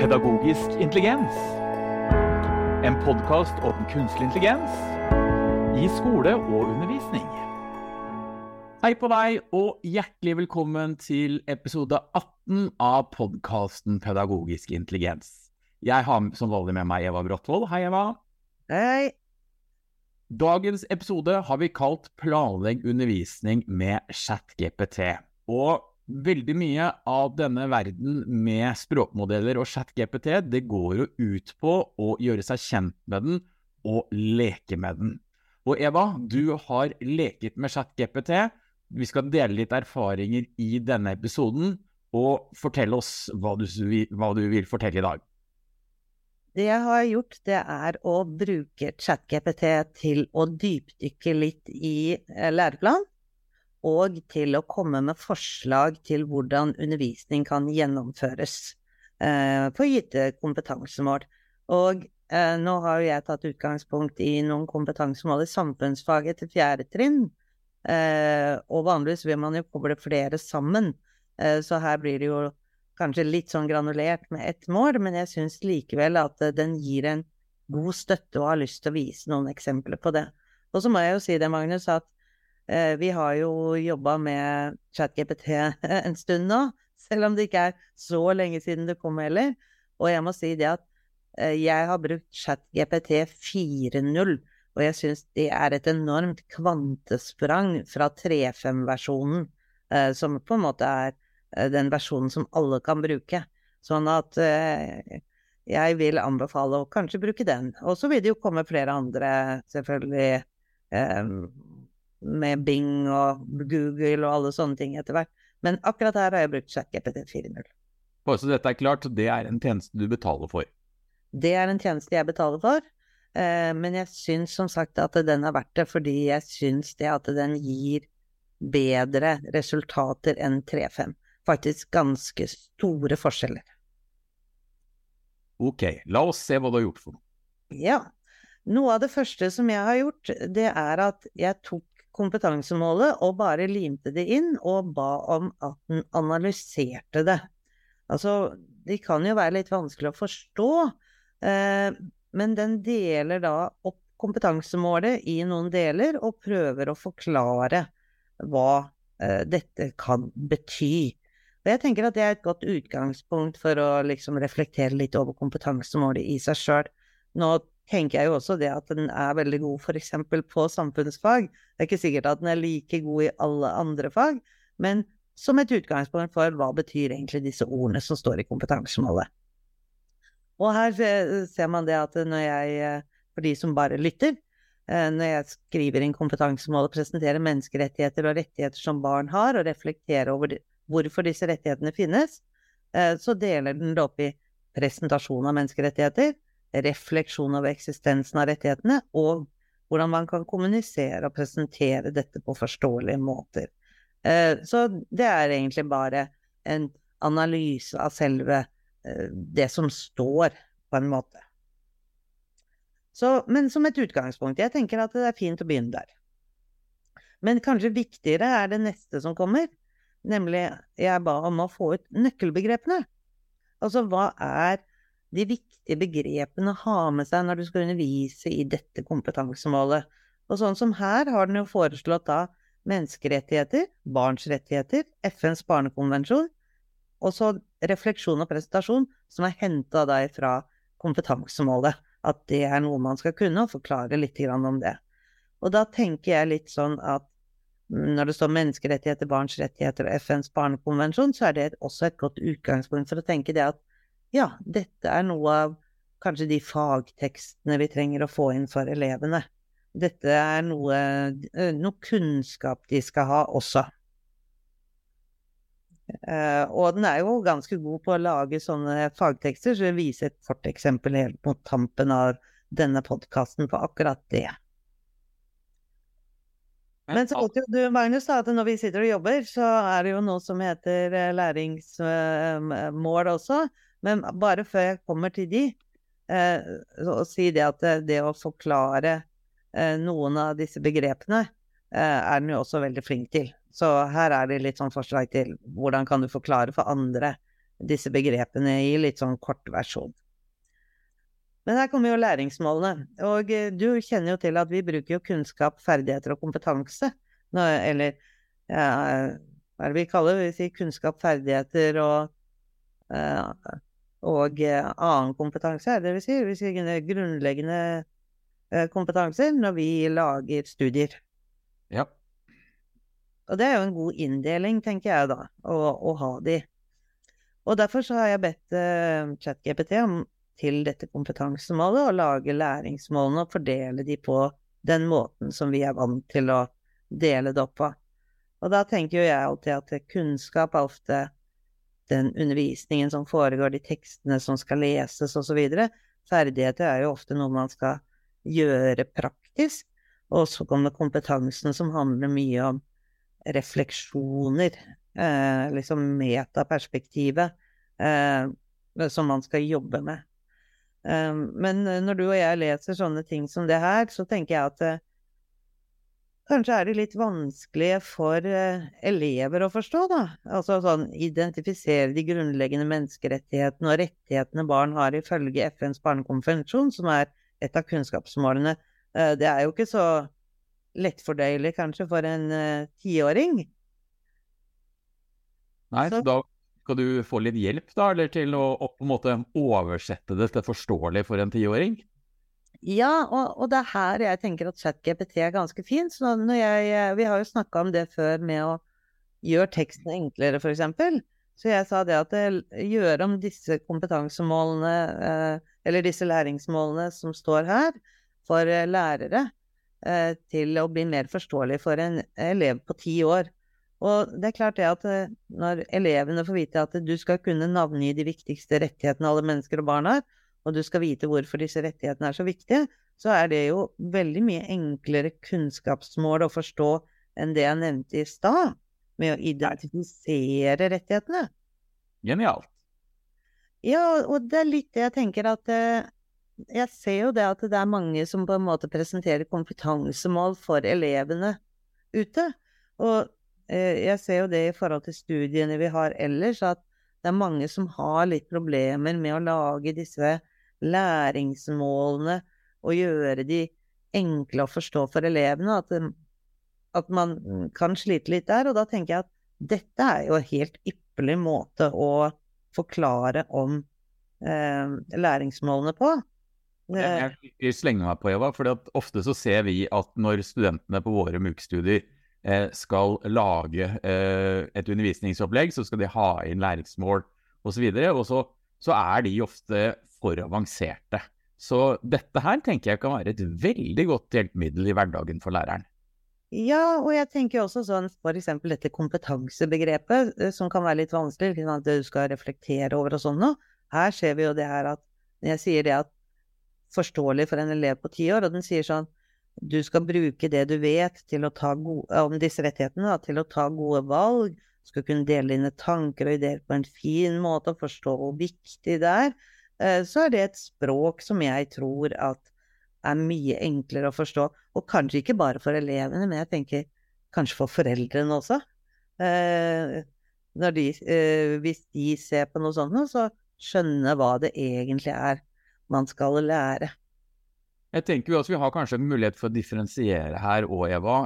Pedagogisk intelligens. En podkast om kunstig intelligens i skole og undervisning. Hei på deg, og hjertelig velkommen til episode 18 av podkasten Pedagogisk intelligens. Jeg har som vanlig med meg Eva Bråttvold. Hei, Eva. Hei. Dagens episode har vi kalt 'Planlegg undervisning med ChatGPT'. Og veldig mye av denne verden med språkmodeller og ChatGPT, det går jo ut på å gjøre seg kjent med den og leke med den. Og Eva, du har leket med ChatGPT. Vi skal dele litt erfaringer i denne episoden, og fortelle oss hva du, hva du vil fortelle i dag. Det jeg har gjort, det er å bruke ChatGPT til å dypdykke litt i læreplan og til å komme med forslag til hvordan undervisning kan gjennomføres eh, på gitte kompetansemål. Og eh, nå har jo jeg tatt utgangspunkt i noen kompetansemål i samfunnsfaget til fjerde trinn. Eh, og vanligvis vil man jo koble flere sammen, eh, så her blir det jo kanskje litt sånn granulert med ett mål, men jeg syns likevel at eh, den gir en god støtte og har lyst til å vise noen eksempler på det. Og så må jeg jo si det, Magnus, at vi har jo jobba med ChatGPT en stund nå, selv om det ikke er så lenge siden det kom heller. Og jeg må si det at eh, jeg har brukt ChatGPT 4.0, og jeg syns det er et enormt kvantesprang fra 3.5-versjonen, eh, som på en måte er den versjonen som alle kan bruke. Sånn at jeg vil anbefale å kanskje bruke den. Og så vil det jo komme flere andre, selvfølgelig med Bing og Google og alle sånne ting etter hvert. Men akkurat her har jeg brukt ChatGPT 4.0. Bare så dette er klart, det er en tjeneste du betaler for? Det er en tjeneste jeg betaler for. Eh, men jeg syns som sagt at den er verdt det, fordi jeg syns det at den gir bedre resultater enn 3.5. Faktisk ganske store forskjeller. Ok, la oss se hva du har gjort for noe. Ja. Noe av det første som jeg har gjort, det er at jeg tok kompetansemålet og bare limte det inn og ba om at den analyserte det. Altså, de kan jo være litt vanskelig å forstå, eh, men den deler da opp kompetansemålet i noen deler og prøver å forklare hva eh, dette kan bety. Og jeg tenker at det er et godt utgangspunkt for å liksom reflektere litt over kompetansemålet i seg sjøl. Nå tenker jeg jo også det at den er veldig god f.eks. på samfunnsfag. Det er ikke sikkert at den er like god i alle andre fag, men som et utgangspunkt for hva betyr egentlig disse ordene som står i kompetansemålet. Og her ser man det at når jeg, for de som bare lytter, eh, når jeg skriver inn kompetansemål og presenterer menneskerettigheter og rettigheter som barn har, og reflekterer over hvorfor disse rettighetene finnes, eh, så deler den det opp i presentasjon av menneskerettigheter, refleksjon over eksistensen av rettighetene, og hvordan man kan kommunisere og presentere dette på forståelige måter. Eh, så det er egentlig bare en analyse av selve eh, det som står, på en måte. Så, men som et utgangspunkt. Jeg tenker at det er fint å begynne der. Men kanskje viktigere er det neste som kommer, nemlig jeg ba om å få ut nøkkelbegrepene. Altså hva er de viktige begrepene å ha med seg når du skal undervise i dette kompetansemålet. Og sånn som her har den jo foreslått da menneskerettigheter, barns rettigheter, FNs barnekonvensjon, og så refleksjon og presentasjon som er henta da fra kompetansemålet. At det er noe man skal kunne, og forklare litt om det. Og da tenker jeg litt sånn at når det står menneskerettigheter, barns rettigheter og FNs barnekonvensjon, så er det også et godt utgangspunkt for å tenke det at ja, dette er noe av kanskje de fagtekstene vi trenger å få inn for elevene. Dette er noe, eh, noe kunnskap de skal ha også. Uh, og den er jo ganske god på å lage sånne fagtekster, så jeg viser et kort eksempel helt mot tampen av denne podkasten på akkurat det. Men så vet jo du, Magnus, at når vi sitter og jobber, så er det jo noe som heter eh, læringsmål også. Men bare før jeg kommer til de, eh, og si det at det, det å forklare eh, noen av disse begrepene eh, er den jo også veldig flink til. Så her er det litt sånn forslag til hvordan kan du forklare for andre disse begrepene i litt sånn kort versjon. Men her kommer jo læringsmålene. Og eh, du kjenner jo til at vi bruker jo kunnskap, ferdigheter og kompetanse. Eller ja, hva er det vi kaller det? Vi sier kunnskap, ferdigheter og, uh, og uh, annen kompetanse, dvs. vi sier. Grunnleggende uh, kompetanser når vi lager studier. Ja. Og det er jo en god inndeling, tenker jeg da, å, å ha de. Og derfor så har jeg bedt uh, ChatGPT om til dette kompetansemålet og lage læringsmålene og fordele de på den måten som vi er vant til å dele det opp på. Og da tenker jo jeg alltid at kunnskap er ofte den undervisningen som foregår, de tekstene som skal leses osv. Ferdigheter er jo ofte noe man skal gjøre praktisk. Og så kommer kompetansen som handler mye om refleksjoner, eh, liksom metaperspektivet, eh, som man skal jobbe med. Eh, men når du og jeg leser sånne ting som det her, så tenker jeg at eh, kanskje er det litt vanskelig for eh, elever å forstå, da. Altså sånn identifisere de grunnleggende menneskerettighetene og rettighetene barn har ifølge FNs barnekonvensjon, som er et av kunnskapsmålene. Eh, det er jo ikke så lettfordøyelig kanskje for en uh, tiåring. Nei, så. så da skal du få litt hjelp, da, eller til å, å på en måte oversette det til forståelig for en tiåring? Ja, og, og, det er her jeg tenker at ChatGPT er ganske fin. Så jeg, vi har jo snakka om det før med å gjøre teksten enklere, f.eks. Så jeg sa det at gjøre om disse kompetansemålene, eh, eller disse læringsmålene som står her, for eh, lærere, eh, til å bli mer forståelig for en elev på ti år. Og det er klart det at eh, når elevene får vite at du skal kunne navngi de viktigste rettighetene alle mennesker og barn har, og du skal vite hvorfor disse rettighetene er så viktige, så er det jo veldig mye enklere kunnskapsmål å forstå enn det jeg nevnte i stad, med å identifisere rettighetene. Genialt. Ja, og det er litt det jeg tenker at eh, Jeg ser jo det at det er mange som på en måte presenterer kompetansemål for elevene ute. Og Eh, jeg ser jo det i forhold til studiene vi har ellers, at det er mange som har litt problemer med å lage disse læringsmålene og gjøre de enkle å forstå for elevene. At, at man kan slite litt der. Og da tenker jeg at dette er jo en helt ypperlig måte å forklare om eh, læringsmålene på. Jeg, jeg slenger meg på, Eva, for ofte så ser vi at når studentene på våre MOOC-studier Eh, skal lage eh, et undervisningsopplegg, så skal de ha inn læringsmål osv. Og, så videre, og så, så er de ofte for avanserte. Så dette her tenker jeg kan være et veldig godt hjelpemiddel i hverdagen for læreren. Ja, og jeg tenker også sånn f.eks. dette kompetansebegrepet, eh, som kan være litt vanskelig, at du skal reflektere over og sånn noe. Her ser vi jo det her at jeg sier det at forståelig for en elev på ti år, og den sier sånn du skal bruke det du vet gode, om disse rettighetene, da, til å ta gode valg. Skal kunne dele dine tanker og ideer på en fin måte og forstå hvor viktig det er. Eh, så er det et språk som jeg tror at er mye enklere å forstå. Og kanskje ikke bare for elevene, men jeg tenker kanskje for foreldrene også. Eh, de, eh, hvis de ser på noe sånt, så skjønne hva det egentlig er man skal lære. Jeg tenker at vi har kanskje en mulighet for å differensiere her òg, Eva,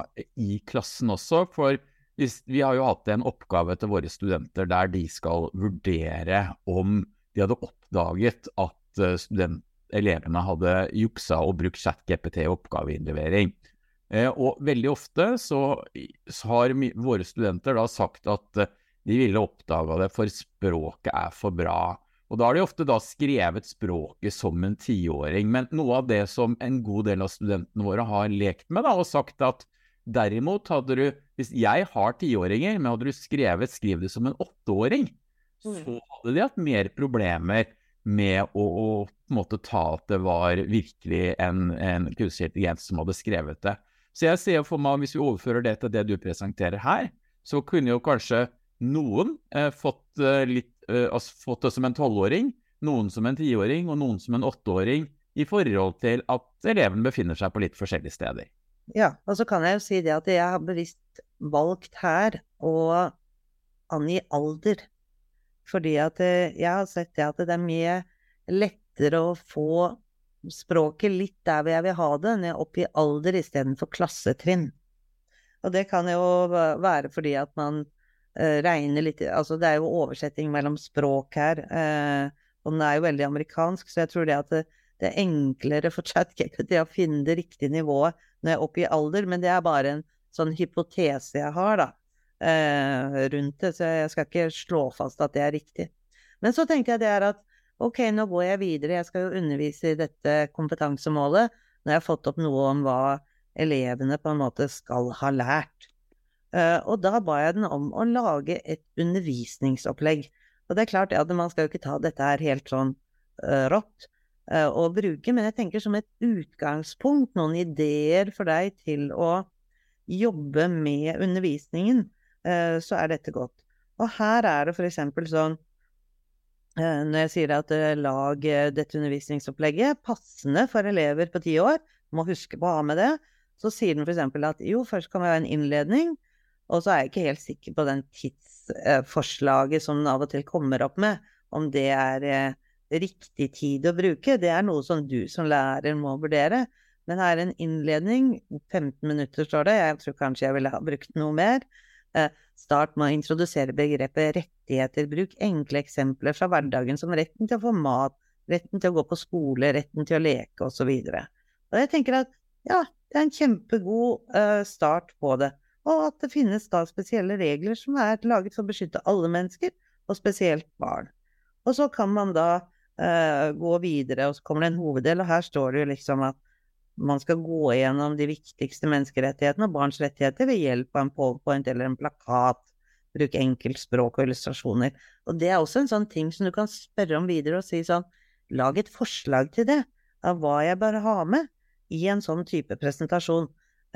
i klassen også. For hvis, vi har jo hatt en oppgave til våre studenter der de skal vurdere om de hadde oppdaget at eh, student, elevene hadde juksa og brukt ChatGPT i oppgaveinnlevering. Eh, og veldig ofte så, har våre studenter da sagt at eh, de ville oppdaga det, for språket er for bra. Og da har de ofte da skrevet språket som en tiåring. Men noe av det som en god del av studentene våre har lekt med, da, og sagt at derimot hadde du Hvis jeg har tiåringer, men hadde du skrevet 'skriv det som en åtteåring'. Så hadde de hatt mer problemer med å, å på en måte ta at det var virkelig en, en kunstig intelligens som hadde skrevet det. Så jeg ser for meg, hvis vi overfører det til det du presenterer her, så kunne jo kanskje noen eh, fått eh, litt uh, fått det som en tolvåring, noen som en tiåring og noen som en åtteåring, i forhold til at eleven befinner seg på litt forskjellige steder. Ja, og så kan jeg jo si det at jeg har bevisst valgt her å angi alder. Fordi at eh, jeg har sett det at det er mye lettere å få språket litt der jeg vil ha det, ned opp i alder istedenfor klassetrinn. Og det kan jo være fordi at man uh, regner litt Altså det er jo oversetting mellom språk her, uh, og den er jo veldig amerikansk, så jeg tror det at det, det er enklere for ChatGPT å finne det riktige nivået når jeg er oppe i alder, men det er bare en sånn hypotese jeg har, da, uh, rundt det, så jeg skal ikke slå fast at det er riktig. Men så tenkte jeg det er at ok, nå går jeg videre, jeg skal jo undervise i dette kompetansemålet. Jeg har fått opp noe om hva elevene på en måte skal ha lært. Eh, og da ba jeg den om å lage et undervisningsopplegg. Og det er klart at man skal jo ikke ta dette her helt sånn uh, rått uh, å bruke, men jeg tenker som et utgangspunkt, noen ideer for deg til å jobbe med undervisningen, så er dette godt. Og her er det eksempel sånn Eh, når jeg sier at eh, lag eh, dette undervisningsopplegget passende for elever på ti år, må huske på å ha med det, så sier den f.eks. at jo, først kan vi ha en innledning, og så er jeg ikke helt sikker på den tidsforslaget som den av og til kommer opp med, om det er riktig tid å bruke. Det er noe som du som lærer må vurdere. Men her er en innledning, 15 minutter står det, jeg tror kanskje jeg ville ha brukt noe mer. Start med å introdusere begrepet rettigheter. Bruk enkle eksempler fra hverdagen som retten til å få mat, retten til å gå på skole, retten til å leke osv. Og, jeg tenker at ja, det er en kjempegod uh, start på det. Og at det finnes da spesielle regler som er laget for å beskytte alle mennesker, og spesielt barn. Og så kan man da uh, gå videre, og så kommer det en hoveddel, og her står det jo liksom at man skal gå igjennom de viktigste menneskerettighetene og barns rettigheter ved hjelp av en powerpoint eller en plakat. Bruke enkelt språk og illustrasjoner. Og det er også en sånn ting som du kan spørre om videre og si sånn Lag et forslag til det, av hva jeg bør ha med i en sånn type presentasjon.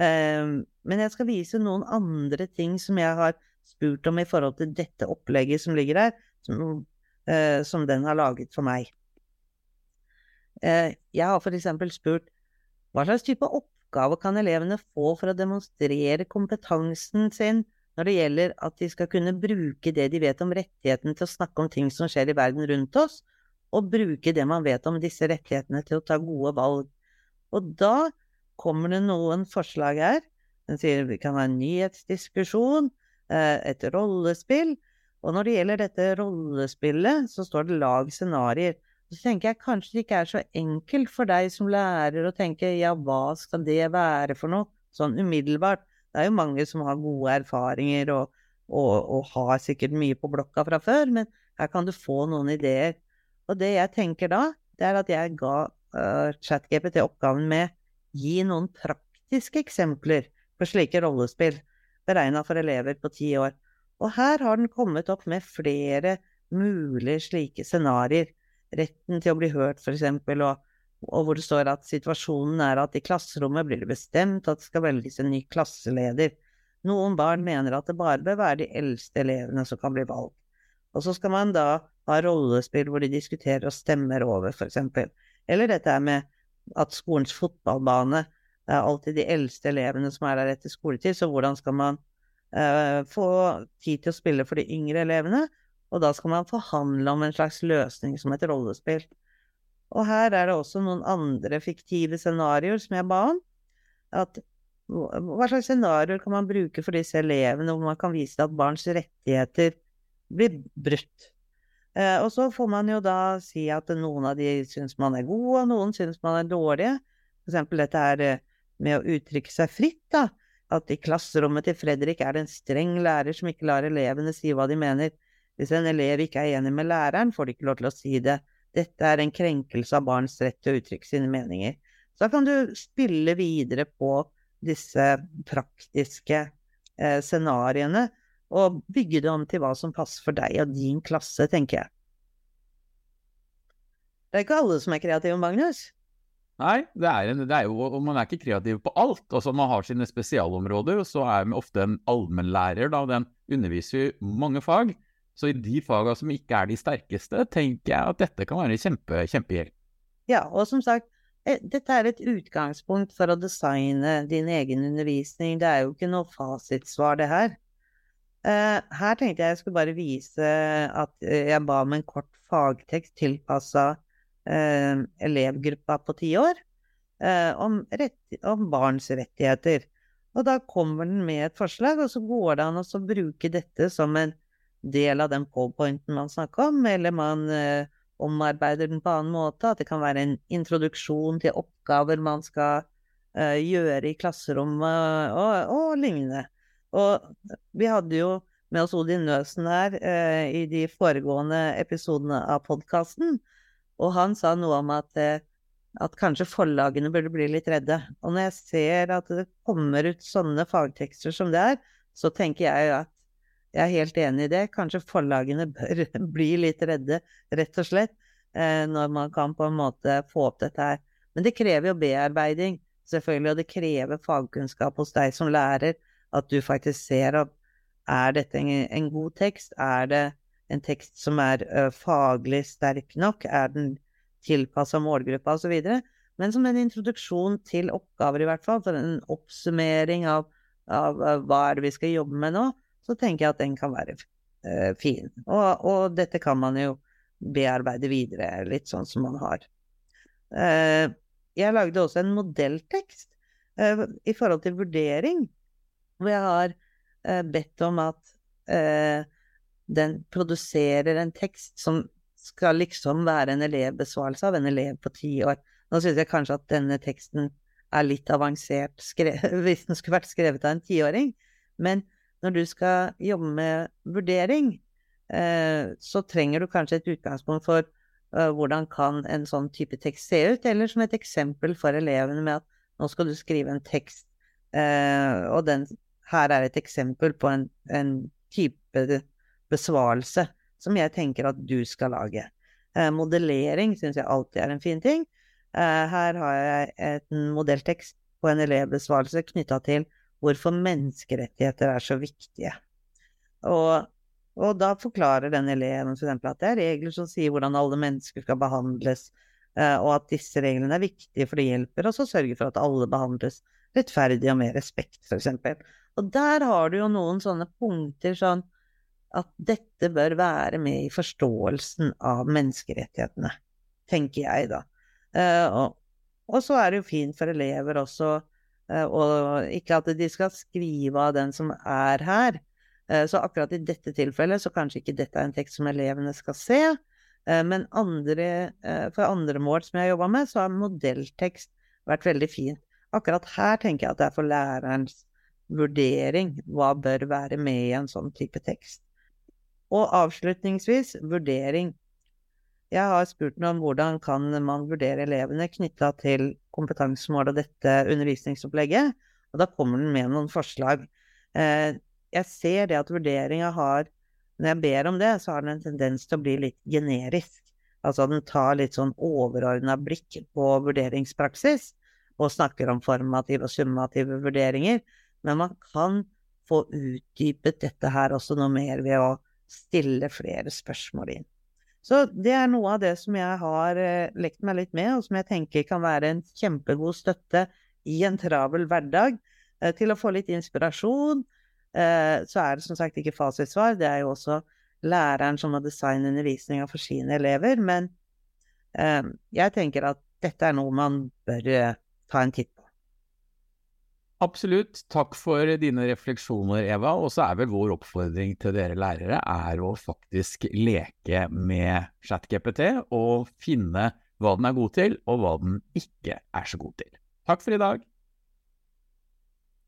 Um, men jeg skal vise noen andre ting som jeg har spurt om i forhold til dette opplegget som ligger her, som, uh, som den har laget for meg. Uh, jeg har for eksempel spurt hva slags type oppgave kan elevene få for å demonstrere kompetansen sin når det gjelder at de skal kunne bruke det de vet om rettigheten til å snakke om ting som skjer i verden rundt oss, og bruke det man vet om disse rettighetene til å ta gode valg. Og da kommer det noen forslag her. Den sier vi kan ha en nyhetsdiskusjon, eh, et rollespill. Og når det gjelder dette rollespillet, så står det lag scenarioer. Så tenker jeg kanskje det ikke er så enkelt for deg som lærer å tenke ja, hva skal det være for noe, sånn umiddelbart. Det er jo mange som har gode erfaringer og, og, og har sikkert mye på blokka fra før, men her kan du få noen ideer. Og det jeg tenker da, det er at jeg ga uh, ChatGPT oppgaven med gi noen praktiske eksempler på slike rollespill beregna for elever på ti år. Og her har den kommet opp med flere mulige slike scenarioer retten til å bli hørt, f.eks., og, og hvor det står at situasjonen er at i klasserommet blir det bestemt at det skal velges en ny klasseleder. Noen barn mener at det bare bør være de eldste elevene som kan bli valgt. Og så skal man da ha rollespill hvor de diskuterer og stemmer over, f.eks. Eller dette med at skolens fotballbane det er alltid de eldste elevene som er der etter skoletid, så hvordan skal man uh, få tid til å spille for de yngre elevene? Og da skal man forhandle om en slags løsning som et rollespill. Og her er det også noen andre fiktive scenarioer som jeg ba om. At hva slags scenarioer kan man bruke for disse elevene, hvor man kan vise at barns rettigheter blir brutt? Eh, og så får man jo da si at noen av de syns man er gode, og noen syns man er dårlige. For eksempel dette her eh, med å uttrykke seg fritt, da. At i klasserommet til Fredrik er det en streng lærer som ikke lar elevene si hva de mener. Hvis en elev ikke er enig med læreren, får de ikke lov til å si det. Dette er en krenkelse av barns rett til å uttrykke sine meninger. Så da kan du spille videre på disse praktiske eh, scenarioene og bygge det om til hva som passer for deg og din klasse, tenker jeg. Det er ikke alle som er kreative, Magnus. Nei, det er, en, det er jo, og man er ikke kreativ på alt. Altså, man har sine spesialområder, og så er man ofte en allmennlærer. Da, den underviser jo mange fag. Så i de fagene som ikke er de sterkeste, tenker jeg at dette kan være kjempe, kjempehjelp. Ja, og som sagt, eh, dette er et utgangspunkt for å designe din egen undervisning. Det er jo ikke noe fasitsvar, det her. Eh, her tenkte jeg jeg skulle bare vise at eh, jeg ba om en kort fagtekst tilpassa elevgruppa på ti år eh, om, om, barns rettigheter. Og da kommer den med et forslag, og så går det an å bruke dette som en del av den powerpointen man snakker om, eller man eh, omarbeider den på annen måte. At det kan være en introduksjon til oppgaver man skal eh, gjøre i klasserommet, og, og lignende. Og vi hadde jo med oss Odin Nøsen her eh, i de foregående episodene av podkasten, og han sa noe om at, eh, at kanskje forlagene burde bli litt redde. Og når jeg ser at det kommer ut sånne fagtekster som det er, så tenker jeg at jeg er helt enig i det. Kanskje forlagene bør bli litt redde, rett og slett, eh, når man kan på en måte få opp dette her. Men det krever jo bearbeiding, selvfølgelig, og det krever fagkunnskap hos deg som lærer, at du faktisk ser at er dette en, god tekst? Er det en tekst som er faglig sterk nok? Er den tilpassa målgruppa osv.? Men som en introduksjon til oppgaver, i hvert fall, for en oppsummering av, av hva er det vi skal jobbe med nå, så tenker jeg at den kan være uh, fin. Og, og, dette kan man jo bearbeide videre, litt sånn som man har. jeg lagde også en modelltekst i forhold til vurdering, hvor jeg har bedt om at den produserer en tekst som skal liksom være en elevbesvarelse av en elev på ti år. Nå syns jeg kanskje at denne teksten er litt avansert hvis den skulle vært skrevet av en tiåring. Men når du skal jobbe med vurdering, eh, så trenger du kanskje et utgangspunkt for uh, hvordan kan en sånn type tekst se ut, eller som et eksempel for elevene med at nå skal du skrive en tekst, uh, og den her er et eksempel på en, en type besvarelse som jeg tenker at du skal lage. Eh, modellering syns jeg alltid er en fin ting. Eh, her har jeg en modelltekst på en elevbesvarelse knytta til hvorfor menneskerettigheter er så viktige. Og, og da forklarer den eleven f.eks. at det er regler som sier hvordan alle mennesker skal behandles, eh, og at disse reglene er viktige for det hjelper oss å sørge for at alle behandles rettferdig og med respekt, f.eks. Og der har du jo noen sånne punkter sånn at dette bør være med i forståelsen av menneskerettighetene, tenker jeg da. Uh, og, og, så er det jo fint for elever også, og ikke at de skal skrive av den som er her. Uh, så akkurat i dette tilfellet så kanskje ikke dette er en tekst som elevene skal se. Men andre, for andre mål som jeg har jobba med, så har modelltekst vært veldig fint. Akkurat her tenker jeg at det er for lærerens vurdering hva bør være med i en sånn type tekst. Og avslutningsvis vurdering. Jeg har spurt meg om hvordan kan man vurdere elevene knytta til kompetansemål og dette undervisningsopplegget, og da kommer den med noen forslag. Eh, jeg ser det at vurderinga har Når jeg ber om det, så har den en tendens til å bli litt generisk. Altså den tar litt sånn overordna blikk på vurderingspraksis, og snakker om formative og summative vurderinger. Men man kan få utdypet dette her også noe mer ved å stille flere spørsmål inn. Så det er noe av det som jeg har eh, lekt meg litt med, og som jeg tenker kan være en kjempegod støtte i en travel hverdag. Eh, til å få litt inspirasjon. Eh, så er det som sagt ikke fasitsvar, det er jo også læreren som må designe undervisninga for sine elever. Men jeg tenker at dette er noe man bør ta en titt. Absolutt. Takk for dine refleksjoner, Eva. Og så er vel vår oppfordring til dere lærere er å faktisk leke med ChatGPT og finne hva den er god til, og hva den ikke er så god til. Takk for i dag.